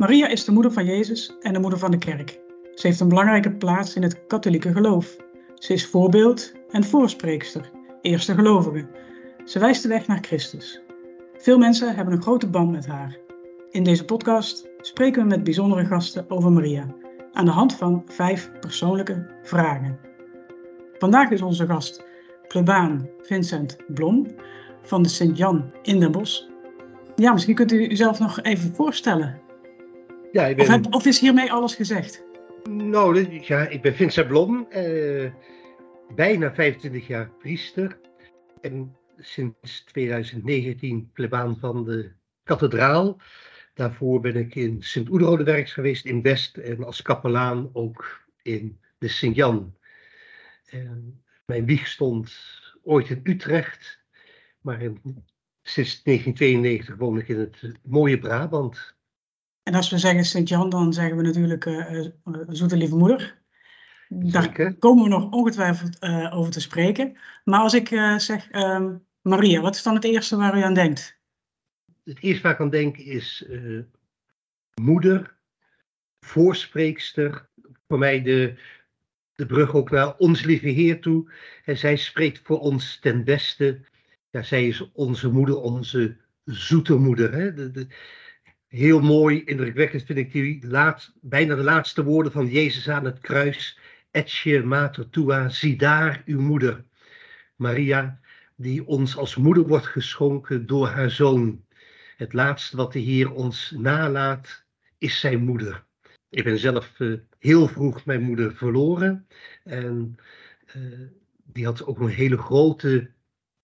Maria is de moeder van Jezus en de moeder van de kerk. Ze heeft een belangrijke plaats in het katholieke geloof. Ze is voorbeeld en voorspreekster, eerste gelovige. Ze wijst de weg naar Christus. Veel mensen hebben een grote band met haar. In deze podcast spreken we met bijzondere gasten over Maria, aan de hand van vijf persoonlijke vragen. Vandaag is onze gast plebaan Vincent Blom van de Sint-Jan in Den Bosch. Ja, misschien kunt u uzelf nog even voorstellen. Ja, ik ben... of, heb, of is hiermee alles gezegd? Nou, ja, ik ben Vincent Blom, eh, bijna 25 jaar priester en sinds 2019 plebaan van de kathedraal. Daarvoor ben ik in Sint-Oederode werks geweest in West en als kapelaan ook in de Sint-Jan. Mijn wieg stond ooit in Utrecht, maar in, sinds 1992 woon ik in het mooie Brabant. En als we zeggen Sint-Jan, dan zeggen we natuurlijk uh, Zoete Lieve Moeder. Daar komen we nog ongetwijfeld uh, over te spreken. Maar als ik zeg ehm, Maria, wat is dan het eerste waar u aan denkt? Het eerste waar ik aan denk is moeder, voorspreekster. Voor mij de, de brug ook naar ons lieve Heer toe. En zij spreekt voor ons ten beste. Ja, zij is onze moeder, onze zoete moeder. Hè? De, de, heel mooi, indrukwekkend vind ik die laat, bijna de laatste woorden van Jezus aan het kruis. Etje mater tua, zie daar uw moeder. Maria, die ons als moeder wordt geschonken door haar zoon. Het laatste wat de Heer ons nalaat, is zijn moeder. Ik ben zelf uh, heel vroeg mijn moeder verloren. En uh, die had ook een hele grote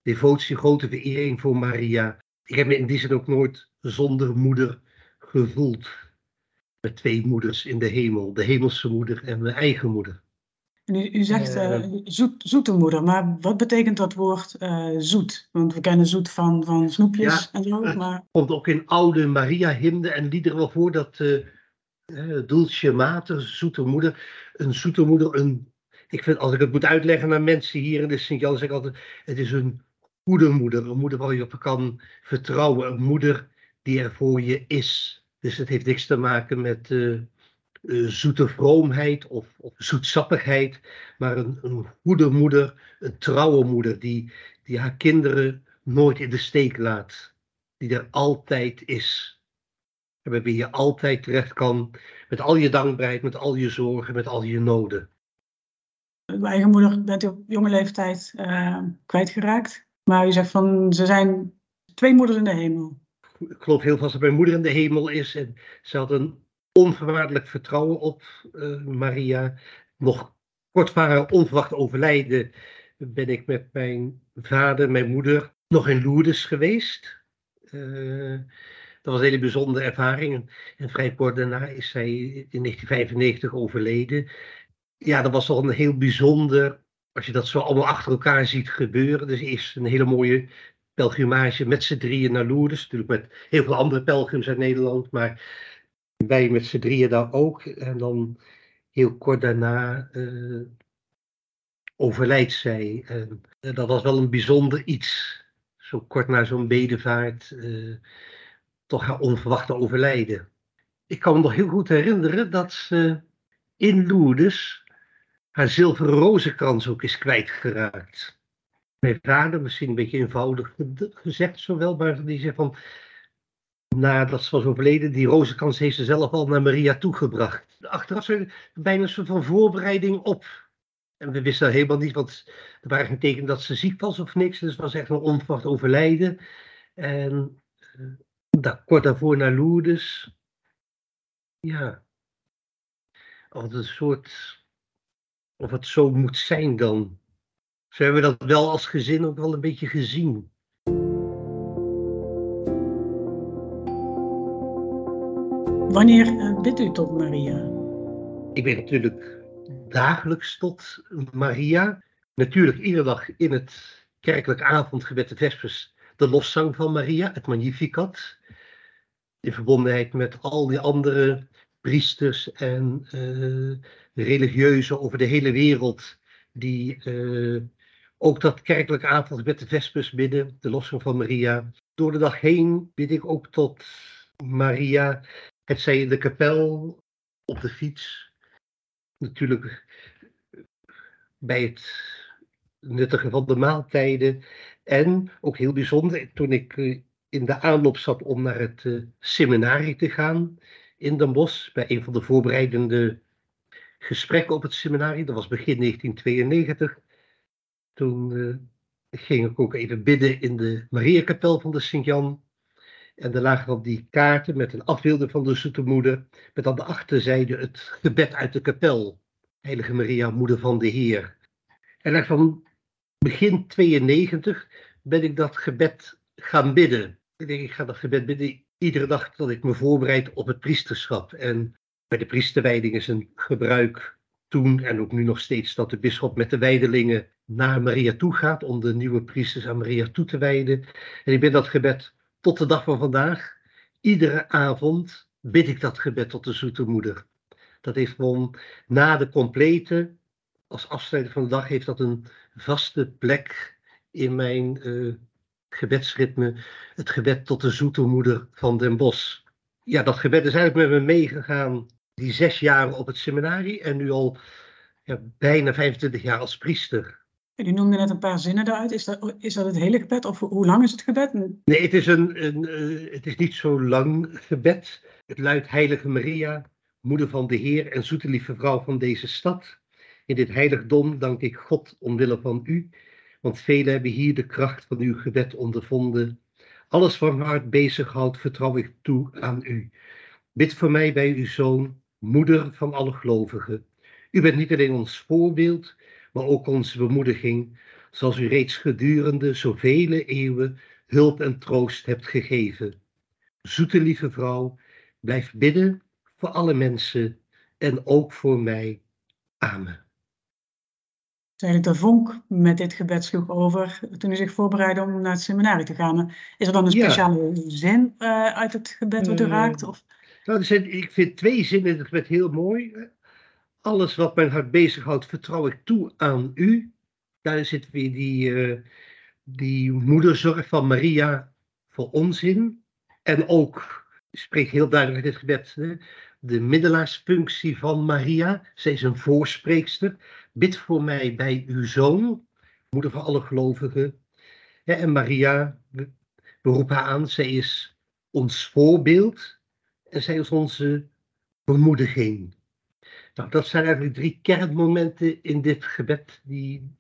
devotie, grote verering voor Maria. Ik heb me in die zin ook nooit zonder moeder gevoeld. Met twee moeders in de hemel, de hemelse moeder en mijn eigen moeder. En u, u zegt uh, zoet, zoete moeder, maar wat betekent dat woord uh, zoet? Want we kennen zoet van, van snoepjes ja, en zo. Maar... Het komt ook in oude Maria-hymnen en liederen wel voor dat uh, Dulce Mater, zoete moeder, een zoete moeder, een, ik vind als ik het moet uitleggen aan mensen hier in de Sint-Jan, zeg ik altijd, het is een goede moeder, een moeder waar je op kan vertrouwen, een moeder die er voor je is. Dus het heeft niks te maken met uh, uh, zoete vroomheid of, of zoetsappigheid, maar een, een, goede moeder, een trouwe moeder die, die haar kinderen nooit in de steek laat, die er altijd is. En waarbij je altijd terecht kan met al je dankbaarheid, met al je zorgen, met al je noden. Uw eigen moeder bent u op jonge leeftijd uh, kwijtgeraakt. Maar u zegt van ze zijn twee moeders in de hemel ik geloof heel vast dat mijn moeder in de hemel is. En ze had een onvoorwaardelijk vertrouwen op uh, Maria. Nog kort onverwacht overlijden ben ik met mijn vader, mijn moeder, nog in Lourdes geweest. Uh, dat was een hele bijzondere ervaring. En vrij kort daarna is zij in 1995 overleden. Ja, dat was toch een heel bijzonder, als je dat zo allemaal achter elkaar ziet gebeuren. Dus eerst een hele mooie pelgrimage met z'n drieën naar Lourdes. Natuurlijk met heel veel andere pelgrims uit Nederland, maar wij met z'n drieën daar ook. En dan heel kort daarna uh, overlijdt zij. En uh, dat was wel een bijzonder iets. Zo kort na zo'n bedevaart, uh, toch haar onverwachte overlijden. Ik kan me nog heel goed herinneren dat ze in Lourdes haar zilveren rozenkrans ook is kwijtgeraakt mijn vader, misschien een beetje eenvoudig gezegd zowel, maar die zegt van, nadat ze was overleden, die rozenkans heeft ze zelf al naar Maria toegebracht. Achteraf zijn bijna een soort van voorbereiding op. En we wisten helemaal niet, want er waren geen tekenen dat ze ziek was of niks. Dus het was echt een onverwacht overlijden. En uh, kort daarvoor naar Lourdes. Ja. Als een soort, of het zo moet zijn dan. Zo hebben we dat wel als gezin ook wel een beetje gezien. Wanneer uh, bidt u tot Maria? Ik ben natuurlijk dagelijks tot Maria. Natuurlijk iedere dag in het kerkelijk avondgebed de Vespers de loszang van Maria, het Magnificat. In verbondenheid met al die andere priesters en uh, religieuzen over de hele wereld die uh, ook dat kerkelijk avondgebed, de Vespers bidden, de lossing van Maria. Door de dag heen bid ik ook tot Maria. Het zij in de kapel, op de fiets. Natuurlijk bij het nuttigen van de maaltijden. En ook heel bijzonder, toen ik eh, in de aanloop zat om naar het uh, seminarie te gaan in Den Bosch, bij een van de voorbereidende gesprekken op het seminarie, dat was begin 1992. Toen uh, ging ik ook even bidden in de Mariakapel van de Sint-Jan. En er lagen op die kaarten met een afbeelding van de Zoete Moeder, met aan de achterzijde het gebed uit de kapel. Heilige Maria, Moeder van de Heer. En van begin 92 ben ik dat gebed gaan bidden. Ik denk, ik ga dat gebed bidden iedere dag dat ik me voorbereid op het priesterschap. En bij de priesterwijding is een gebruik toen en ook nu nog steeds dat de bisschop met de wijdelingen naar Maria toe gaat om de nieuwe priesters aan Maria toe te wijden. En ik ben dat gebed tot de dag van vandaag, iedere avond bid ik dat gebed tot de zoete moeder. Dat heeft gewoon na de complete, als afsluiting van de dag, heeft dat een vaste plek in mijn uh, gebedsritme. Het gebed tot de zoete moeder van Den Bosch. Ja, dat gebed is eigenlijk met me meegegaan die zes jaren op het seminarie en nu al ja, bijna 25 jaar als priester. U noemde net een paar zinnen eruit. Is dat, is dat het hele gebed of hoe lang is het gebed? Nee, het is, een, een uh, het is niet zo lang gebed. Het luidt Heilige Maria, Moeder van de Heer en zoete lieve vrouw van deze stad. In dit heiligdom dank ik God omwille van u, want velen hebben hier de kracht van uw gebed ondervonden. Alles wat mijn hart bezighoudt, vertrouw ik toe aan u. Bid voor mij bij uw Zoon, Moeder van alle gelovigen. U bent niet alleen ons voorbeeld, maar ook onze bemoediging, zoals u reeds gedurende zoveel eeuwen hulp en troost hebt gegeven. Zoete lieve vrouw, blijf bidden voor alle mensen en ook voor mij. Amen. Eigenlijk de vonk met dit gebed sloeg over toen u zich voorbereidde om naar het seminarie te gaan. Is er dan een speciale zin uh, uit het gebed wat u uh, raakt? Of? Nou, ik vind twee zinnen in het gebed heel mooi. Alles wat mijn hart bezighoudt, vertrouw ik toe aan u. Daar zit weer die, uh, die moederzorg van Maria voor ons in. En ook, ik spreek heel duidelijk in dit gebed, hè, de middelaarsfunctie van Maria. Zij is een voorspreekster. Bid voor mij bij uw zoon, moeder van alle gelovigen. En Maria, we, we roepen haar aan, zij is ons voorbeeld en zij is onze bemoediging. Nou, dat zijn eigenlijk drie kernmomenten in dit gebed die,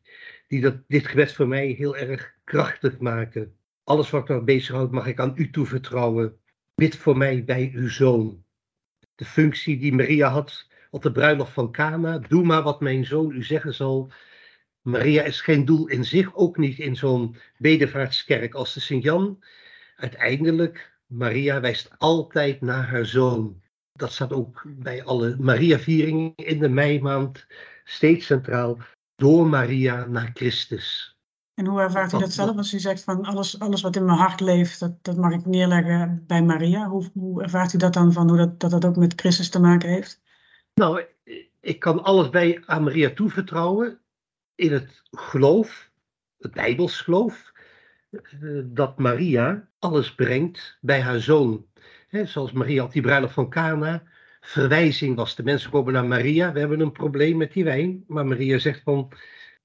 die dat, dit gebed voor mij heel erg krachtig maken. Alles wat me bezighoudt mag ik aan u toevertrouwen. Bid voor mij bij uw zoon. De functie die Maria had op de bruiloft van Cana. Doe maar wat mijn zoon u zeggen zal. Maria is geen doel in zich, ook niet in zo'n bedevaartskerk als de Sint-Jan. Uiteindelijk, Maria wijst altijd naar haar zoon dat staat ook bij alle Maria-vieringen in de meimaand steeds centraal. Door Maria naar Christus. En hoe ervaart u dat zelf als u zegt van alles, alles wat in mijn hart leeft, dat, dat mag ik neerleggen bij Maria? Hoe, hoe ervaart u dat dan van hoe dat, dat dat ook met Christus te maken heeft? Nou, ik kan alles bij aan Maria toevertrouwen in het geloof, het Bijbels geloof, dat Maria alles brengt bij haar zoon zoals Maria op die bruiloft van Cana, verwijzing was. De mensen komen naar Maria, we hebben een probleem met die wijn. Maar Maria zegt van,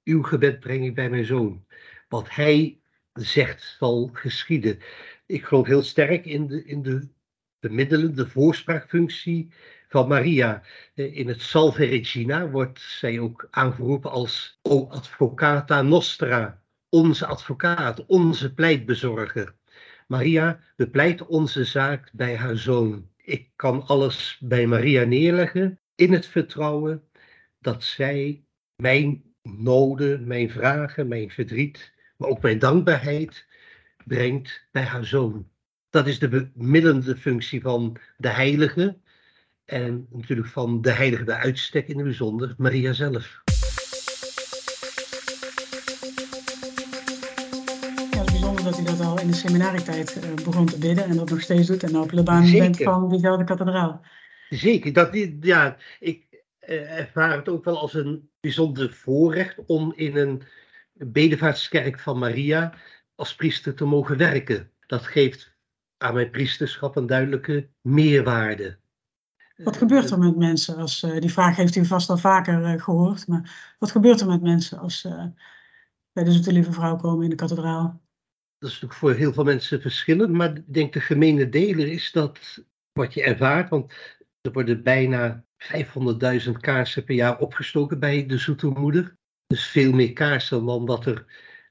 uw gebed breng ik bij mijn zoon. Wat hij zegt zal geschieden. Ik geloof heel sterk in de, in de, de middelen, de voorspraakfunctie van Maria. Eh, in het Salve Regina wordt zij ook aangeroepen als O Advocata Nostra, onze advocaat, onze pleitbezorger. Maria bepleit onze zaak bij haar zoon. Ik kan alles bij Maria neerleggen in het vertrouwen dat zij mijn noden, mijn vragen, mijn verdriet, maar ook mijn dankbaarheid brengt bij haar zoon. Dat is de bemiddelende functie van de heilige en natuurlijk van de heilige bij uitstek in het bijzonder Maria zelf. Dat hij dat al in de seminarietijd uh, begon te bidden en dat nog steeds doet en op de baan bent van diezelfde kathedraal. Zeker, dat, ja, ik uh, ervaar het ook wel als een bijzonder voorrecht om in een bedevaartskerk van Maria als priester te mogen werken. Dat geeft aan mijn priesterschap een duidelijke meerwaarde. Wat gebeurt er met mensen als, uh, die vraag heeft u vast al vaker uh, gehoord, maar wat gebeurt er met mensen als uh, bij de Zoete Lieve Vrouw komen in de kathedraal? Dat is natuurlijk voor heel veel mensen verschillend, maar ik denk de gemene deler is dat wat je ervaart, want er worden bijna 500.000 kaarsen per jaar opgestoken bij de Zoete Moeder. Dus veel meer kaarsen dan dat er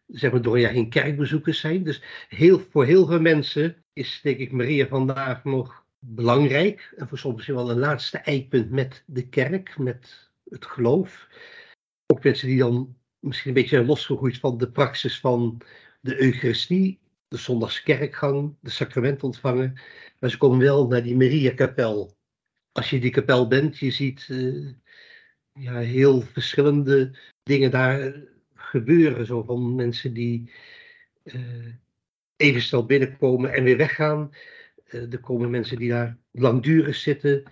zeg maar, door jaar heen kerkbezoekers zijn. Dus heel, voor heel veel mensen is denk ik Maria vandaag nog belangrijk. En voor sommigen wel een laatste eikpunt met de kerk, met het geloof. Ook mensen die dan misschien een beetje losgegroeid van de praxis van de Eucharistie, de zondagskerkgang, de sacrament ontvangen. Maar ze komen wel naar die Mariakapel. Als je die kapel bent, je ziet uh, ja, heel verschillende dingen daar gebeuren. Zo van mensen die uh, even snel binnenkomen en weer weggaan. Uh, er komen mensen die daar langdurig zitten.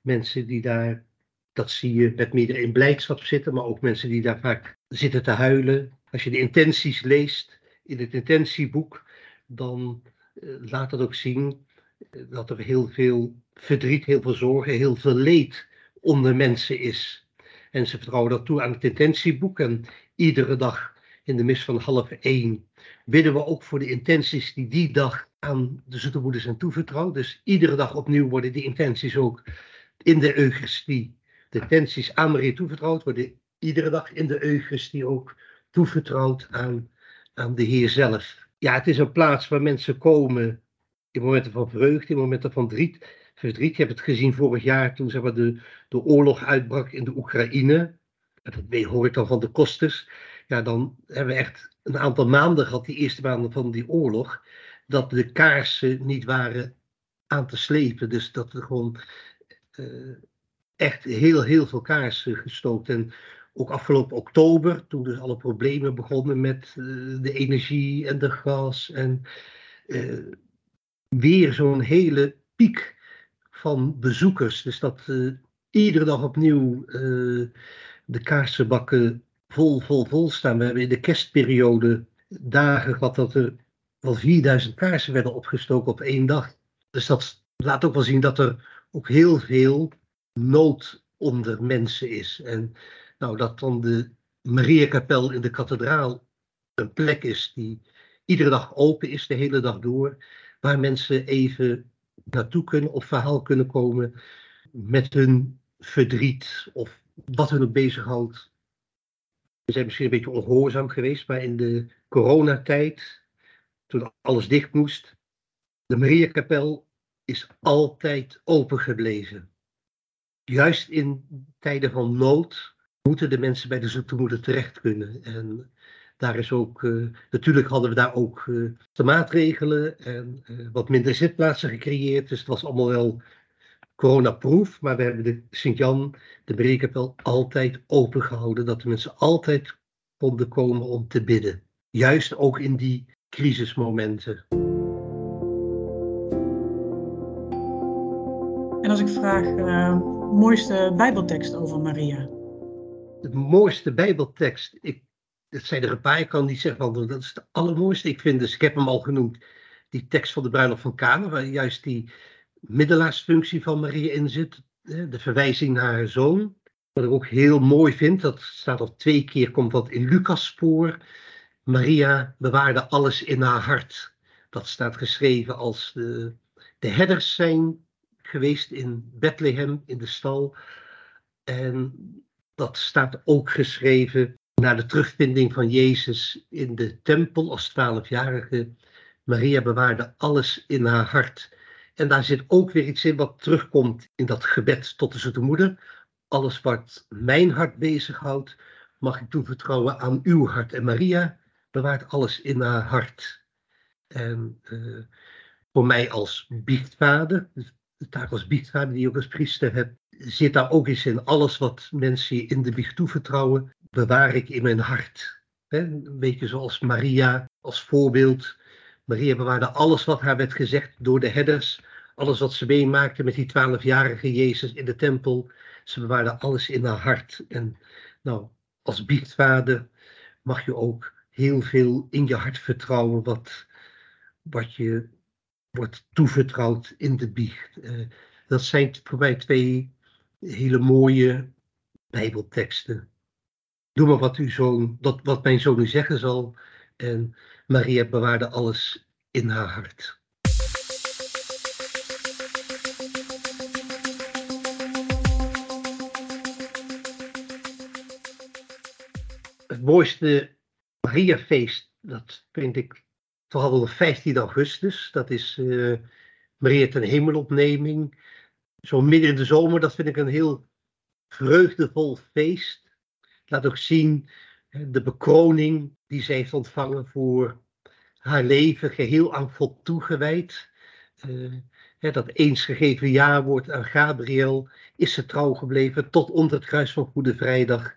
Mensen die daar, dat zie je, met meerdere in blijdschap zitten. Maar ook mensen die daar vaak zitten te huilen. Als je de intenties leest in het intentieboek, dan uh, laat dat ook zien dat er heel veel verdriet, heel veel zorgen, heel veel leed onder mensen is. En ze vertrouwen dat toe aan het intentieboek. En iedere dag in de mis van half één bidden we ook voor de intenties die die dag aan de zoete zijn toevertrouwd. Dus iedere dag opnieuw worden die intenties ook in de Eucharistie, de intenties aan Maria toevertrouwd, worden iedere dag in de Eucharistie ook toevertrouwd aan, aan de Heer zelf. Ja, het is een plaats waar mensen komen in momenten van vreugde, in momenten van verdriet. Je hebt het gezien vorig jaar toen zeg maar, de, de oorlog uitbrak in de Oekraïne. Dat hoor ik dan van de kosters. Ja, dan hebben we echt een aantal maanden gehad, die eerste maanden van die oorlog, dat de kaarsen niet waren aan te slepen. Dus dat er gewoon uh, echt heel, heel veel kaarsen gestookt. En ook afgelopen oktober, toen dus alle problemen begonnen met uh, de energie en de gas. En uh, weer zo'n hele piek van bezoekers. Dus dat iedere dag opnieuw de kaarsenbakken vol, vol, vol staan. We hebben in de kerstperiode dagen gehad dat er wel 4000 kaarsen werden opgestoken op één dag. Dus dat laat ook wel zien dat er ook heel veel nood onder mensen is. En nou, dat dan de Mariakapel in de kathedraal een plek is die iedere dag open is, de hele dag door, waar mensen even naartoe kunnen of verhaal kunnen komen met hun verdriet of wat hun ook bezighoudt. We zijn misschien een beetje ongehoorzaam geweest, maar in de coronatijd, toen alles dicht moest, de Mariakapel is altijd open gebleven. Juist in tijden van nood moeten de mensen bij de zoete terecht kunnen. En daar is ook, uh, natuurlijk hadden we daar ook uh, de maatregelen en uh, wat minder zitplaatsen gecreëerd. Dus het was allemaal wel coronaproof, maar we hebben de Sint-Jan, de Breekapel, altijd open gehouden. Dat de mensen altijd konden komen om te bidden. Juist ook in die crisismomenten. En als ik vraag, mooiste Bijbeltekst over Maria? De mooiste Bijbeltekst, ik, dat zijn er een paar, ik kan niet zeggen van dat is de allermooiste. Ik vind dus, ik heb hem al genoemd, die tekst van de bruiloft van Kana, waar juist die middelaarsfunctie van Maria in zit. De verwijzing naar haar zoon. Wat ik ook heel mooi vind, dat staat al twee keer, komt dat in Lucas spoor. Maria bewaarde alles in haar hart. Dat staat geschreven als de, de herders zijn geweest in Bethlehem, in de stal. En dat staat ook geschreven na de terugvinding van Jezus in de tempel als twaalfjarige. Maria bewaarde alles in haar hart. En daar zit ook weer iets in wat terugkomt in dat gebed tot de Zoete Moeder. Alles wat mijn hart bezighoudt, mag ik toevertrouwen aan uw hart. En Maria bewaart alles in haar hart. En uh, voor mij als biechtvader, de taak als biechtvader die ook als priester hebt, zit daar ook iets in. Alles wat mensen in de biecht toevertrouwen, bewaar ik in mijn hart. Een beetje zoals Maria als voorbeeld. Maria bewaarde alles wat haar werd gezegd door de herders alles wat ze meemaakte met die twaalfjarige Jezus in de tempel. Ze bewaarde alles in haar hart. En nou, als biechtvader mag je ook heel veel in je hart vertrouwen wat, wat je wordt toevertrouwd in de biecht. Uh, Dat zijn voor mij twee hele mooie Bijbelteksten. Doe maar wat, uw zoon, dat, wat mijn zoon u zeggen zal. En Maria bewaarde alles in haar hart. Het mooiste Mariafeest, dat vind ik toch de 15 augustus. Dat is uh, Maria ten hemelopneming. Zo midden in de zomer, dat vind ik een heel vreugdevol feest. Laat ook zien de bekroning die zij heeft ontvangen voor haar leven, geheel aan God toegewijd. Uh, dat eens gegeven jaarwoord aan Gabriel is ze trouw gebleven tot onder het kruis van Goede Vrijdag.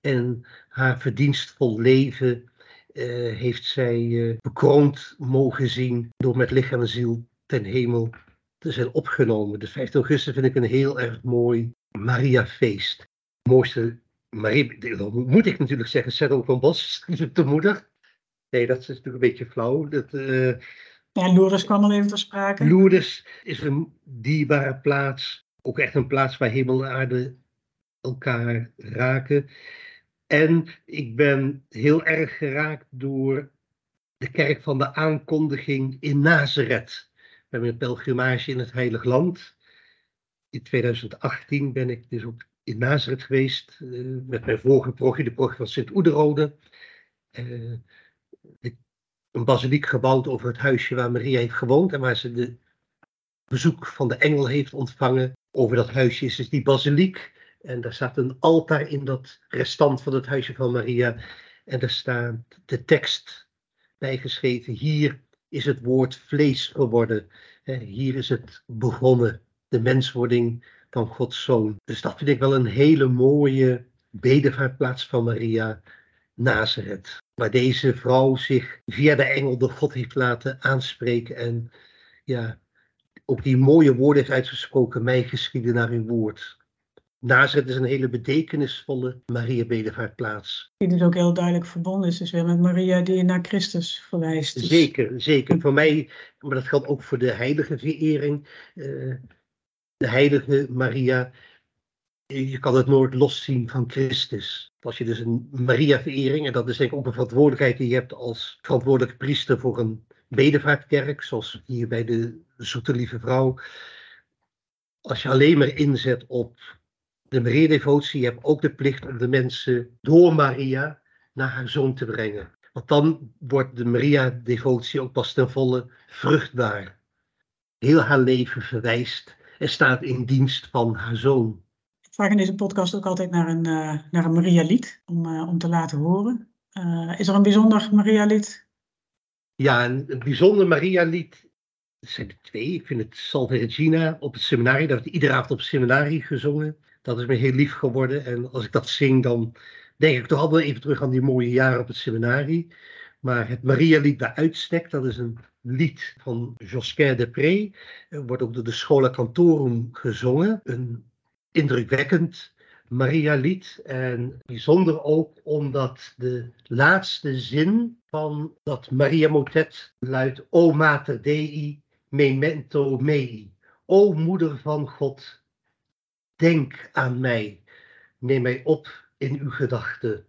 En haar verdienstvol leven uh, heeft zij uh, bekroond mogen zien door met lichaam en ziel ten hemel te zijn opgenomen. De 5 augustus vind ik een heel erg mooi Mariafeest. Mooiste Marie, moet ik natuurlijk zeggen, Sarah van Bos, de moeder. Nee, dat is natuurlijk een beetje flauw. Dat, uh, ja, Lourdes kwam al even ter sprake. Lourdes is een dierbare plaats. Ook echt een plaats waar hemel en aarde elkaar raken. En ik ben heel erg geraakt door de kerk van de aankondiging in Nazareth. We hebben een pelgrimage in het Heilig Land. In 2018 ben ik dus ook in Nazareth geweest uh, met mijn vorige progie, de progie van Sint-Oederode. Uh, een basiliek gebouwd over het huisje waar Maria heeft gewoond en waar ze de bezoek van de engel heeft ontvangen. Over dat huisje is dus die basiliek. En daar staat een altaar in dat restant van het huisje van Maria. En daar staat de tekst bijgeschreven. Hier is het woord vlees geworden. Hier is het begonnen. De menswording van Gods zoon. Dus dat vind ik wel een hele mooie bedevaartplaats van Maria, Nazareth. Waar deze vrouw zich via de engel door God heeft laten aanspreken. En ja, ook die mooie woorden heeft uitgesproken. Mij geschieden naar uw woord. Nazareth is een hele betekenisvolle Maria-bedevaartplaats. Die dus ook heel duidelijk verbonden is dus weer met Maria die naar Christus verwijst. Dus... Zeker, zeker. Voor mij, maar dat geldt ook voor de heilige verering. Uh, de heilige Maria, je kan het nooit loszien van Christus. Als je dus een Maria-verering, en dat is denk ik ook een verantwoordelijkheid die je hebt als verantwoordelijke priester voor een bedevaartkerk, zoals hier bij de Zoete Lieve Vrouw. Als je alleen maar inzet op de Maria-devotie, hebt ook de plicht om de mensen door Maria naar haar zoon te brengen. Want dan wordt de Maria-devotie ook pas ten volle vruchtbaar. Heel haar leven verwijst en staat in dienst van haar zoon. Ik vraag in deze podcast ook altijd naar een, uh, naar een Maria-lied om, uh, om te laten horen. Uh, is er een bijzonder Maria-lied? Ja, een, een bijzonder Maria-lied. Er zijn er twee. Ik vind het Salve Regina op het seminarie. Dat wordt iedere avond op het seminarie gezongen. Dat is me heel lief geworden. En als ik dat zing, dan denk ik toch altijd even terug aan die mooie jaren op het seminarie. Maar het Maria-lied bij uitstek, dat is een lied van Josquin de Pré. Wordt ook door de Schola Cantorum gezongen. Een indrukwekkend Maria-lied. En bijzonder ook omdat de laatste zin van dat Maria-motet luidt: O Mater Dei, memento mei. O Moeder van God, denk aan mij. Neem mij op in uw gedachten.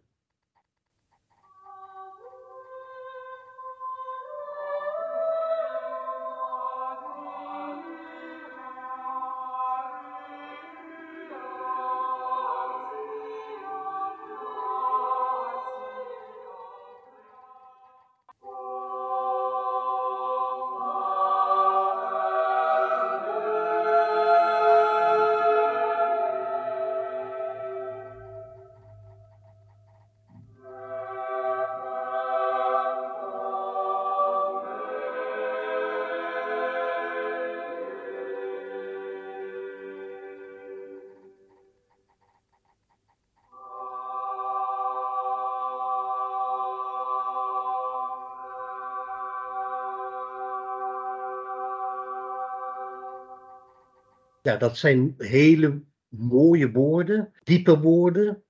Ja, dat zijn hele mooie woorden, diepe woorden.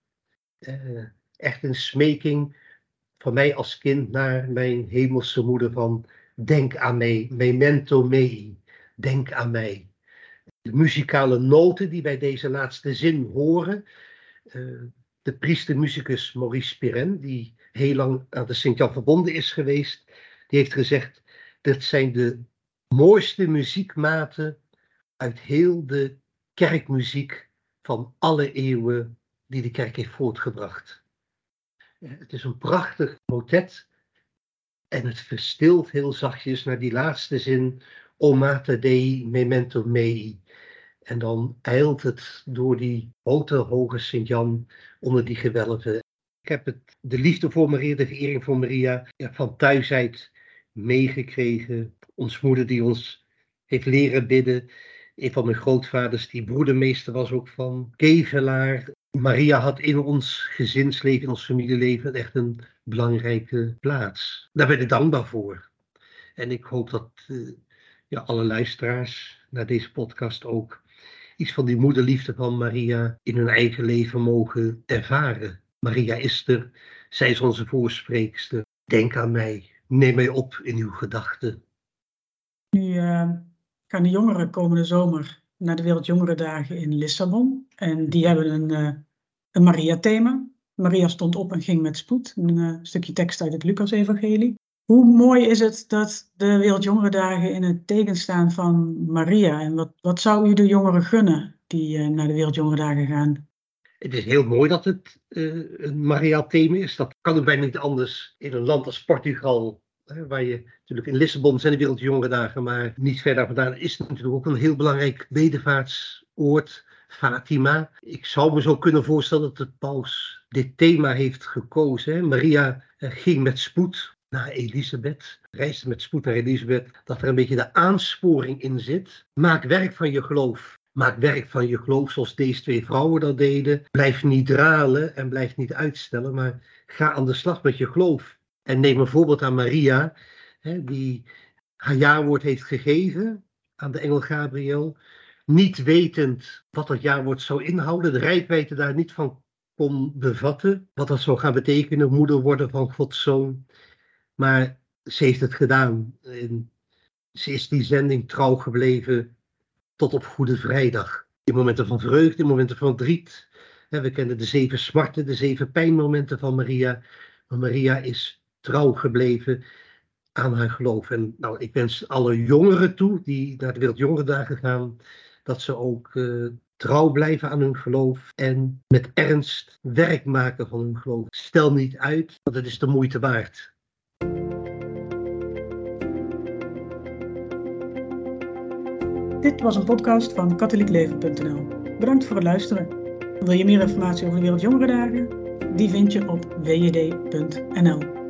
Uh, echt een smeking van mij als kind naar mijn hemelse moeder van denk aan mij, memento mei, denk aan mij. de muzikale noten die bij deze laatste zin horen. Uh, de priestermuzikus Maurice Pirren, die heel lang aan de Sint-Jan verbonden is geweest, die heeft gezegd: dat zijn de mooiste muziekmaten uit heel de kerkmuziek van alle eeuwen die de kerk heeft voortgebracht. Het is een prachtig motet en het verstilt heel zachtjes naar die laatste zin, O Dei memento mei. En dan eilt het door die hoge Sint-Jan onder die gewelven. Ik heb het, de liefde voor Maria, de verering voor Maria, van thuisheid meegekregen. Ons moeder die ons heeft leren bidden. Een van mijn grootvaders, die broedermeester was ook van Kevelaar. Maria had in ons gezinsleven, in ons familieleven echt een belangrijke plaats. Daar ben ik dankbaar voor. En ik hoop dat uh, ja, alle luisteraars naar deze podcast ook iets van die moederliefde van Maria in hun eigen leven mogen ervaren. Maria is er, zij is onze voorspreekster. Denk aan mij, neem mij op in uw gedachten. Nu uh, gaan de jongeren komende zomer naar de Wereldjongerendagen in Lissabon. En die hebben een, uh, een Maria-thema. Maria stond op en ging met spoed. Een uh, stukje tekst uit het Lucas-evangelie. Hoe mooi is het dat de Wereldjongerendagen in het teken staan van Maria? En wat, wat zou u de jongeren gunnen die uh, naar de Wereldjongerendagen gaan? Het is heel mooi dat het een Maria-thema is. Dat kan ook bijna niet anders in een land als Portugal. Waar je natuurlijk in Lissabon zijn de Wereldjongerendagen, maar niet verder vandaan is het natuurlijk ook een heel belangrijk bedevaartsoord. Fatima. Ik zou me zo kunnen voorstellen dat de paus dit thema heeft gekozen. Maria uh, ging met spoed naar Elisabeth, reisde met spoed naar Elisabeth, dat er een beetje de aansporing in zit. Maak werk van je geloof. Maak werk van je geloof zoals deze twee vrouwen dat deden. Blijf niet dralen en blijf niet uitstellen, maar ga aan de slag met je geloof. En neem een voorbeeld aan Maria, hè, die haar jaarwoord heeft gegeven aan de engel Gabriel. Niet wetend wat dat jaarwoord zou inhouden, de rijkwijde daar niet van kon bevatten. Wat dat zou gaan betekenen, moeder worden van Gods zoon. Maar ze heeft het gedaan. En ze is die zending trouw gebleven tot op Goede Vrijdag. In momenten van vreugde, in momenten van verdriet. We kennen de zeven smarten, de zeven pijnmomenten van Maria. Maar Maria is trouw gebleven aan haar geloof. En nou, ik wens alle jongeren toe die naar de Wereldjongerendagen gaan, dat ze ook uh, trouw blijven aan hun geloof en met ernst werk maken van hun geloof. Stel niet uit, want het is de moeite waard. Dit was een podcast van katholiekleven.nl. Bedankt voor het luisteren. Wil je meer informatie over de Wereldjongerendagen? Die vind je op wjd.nl.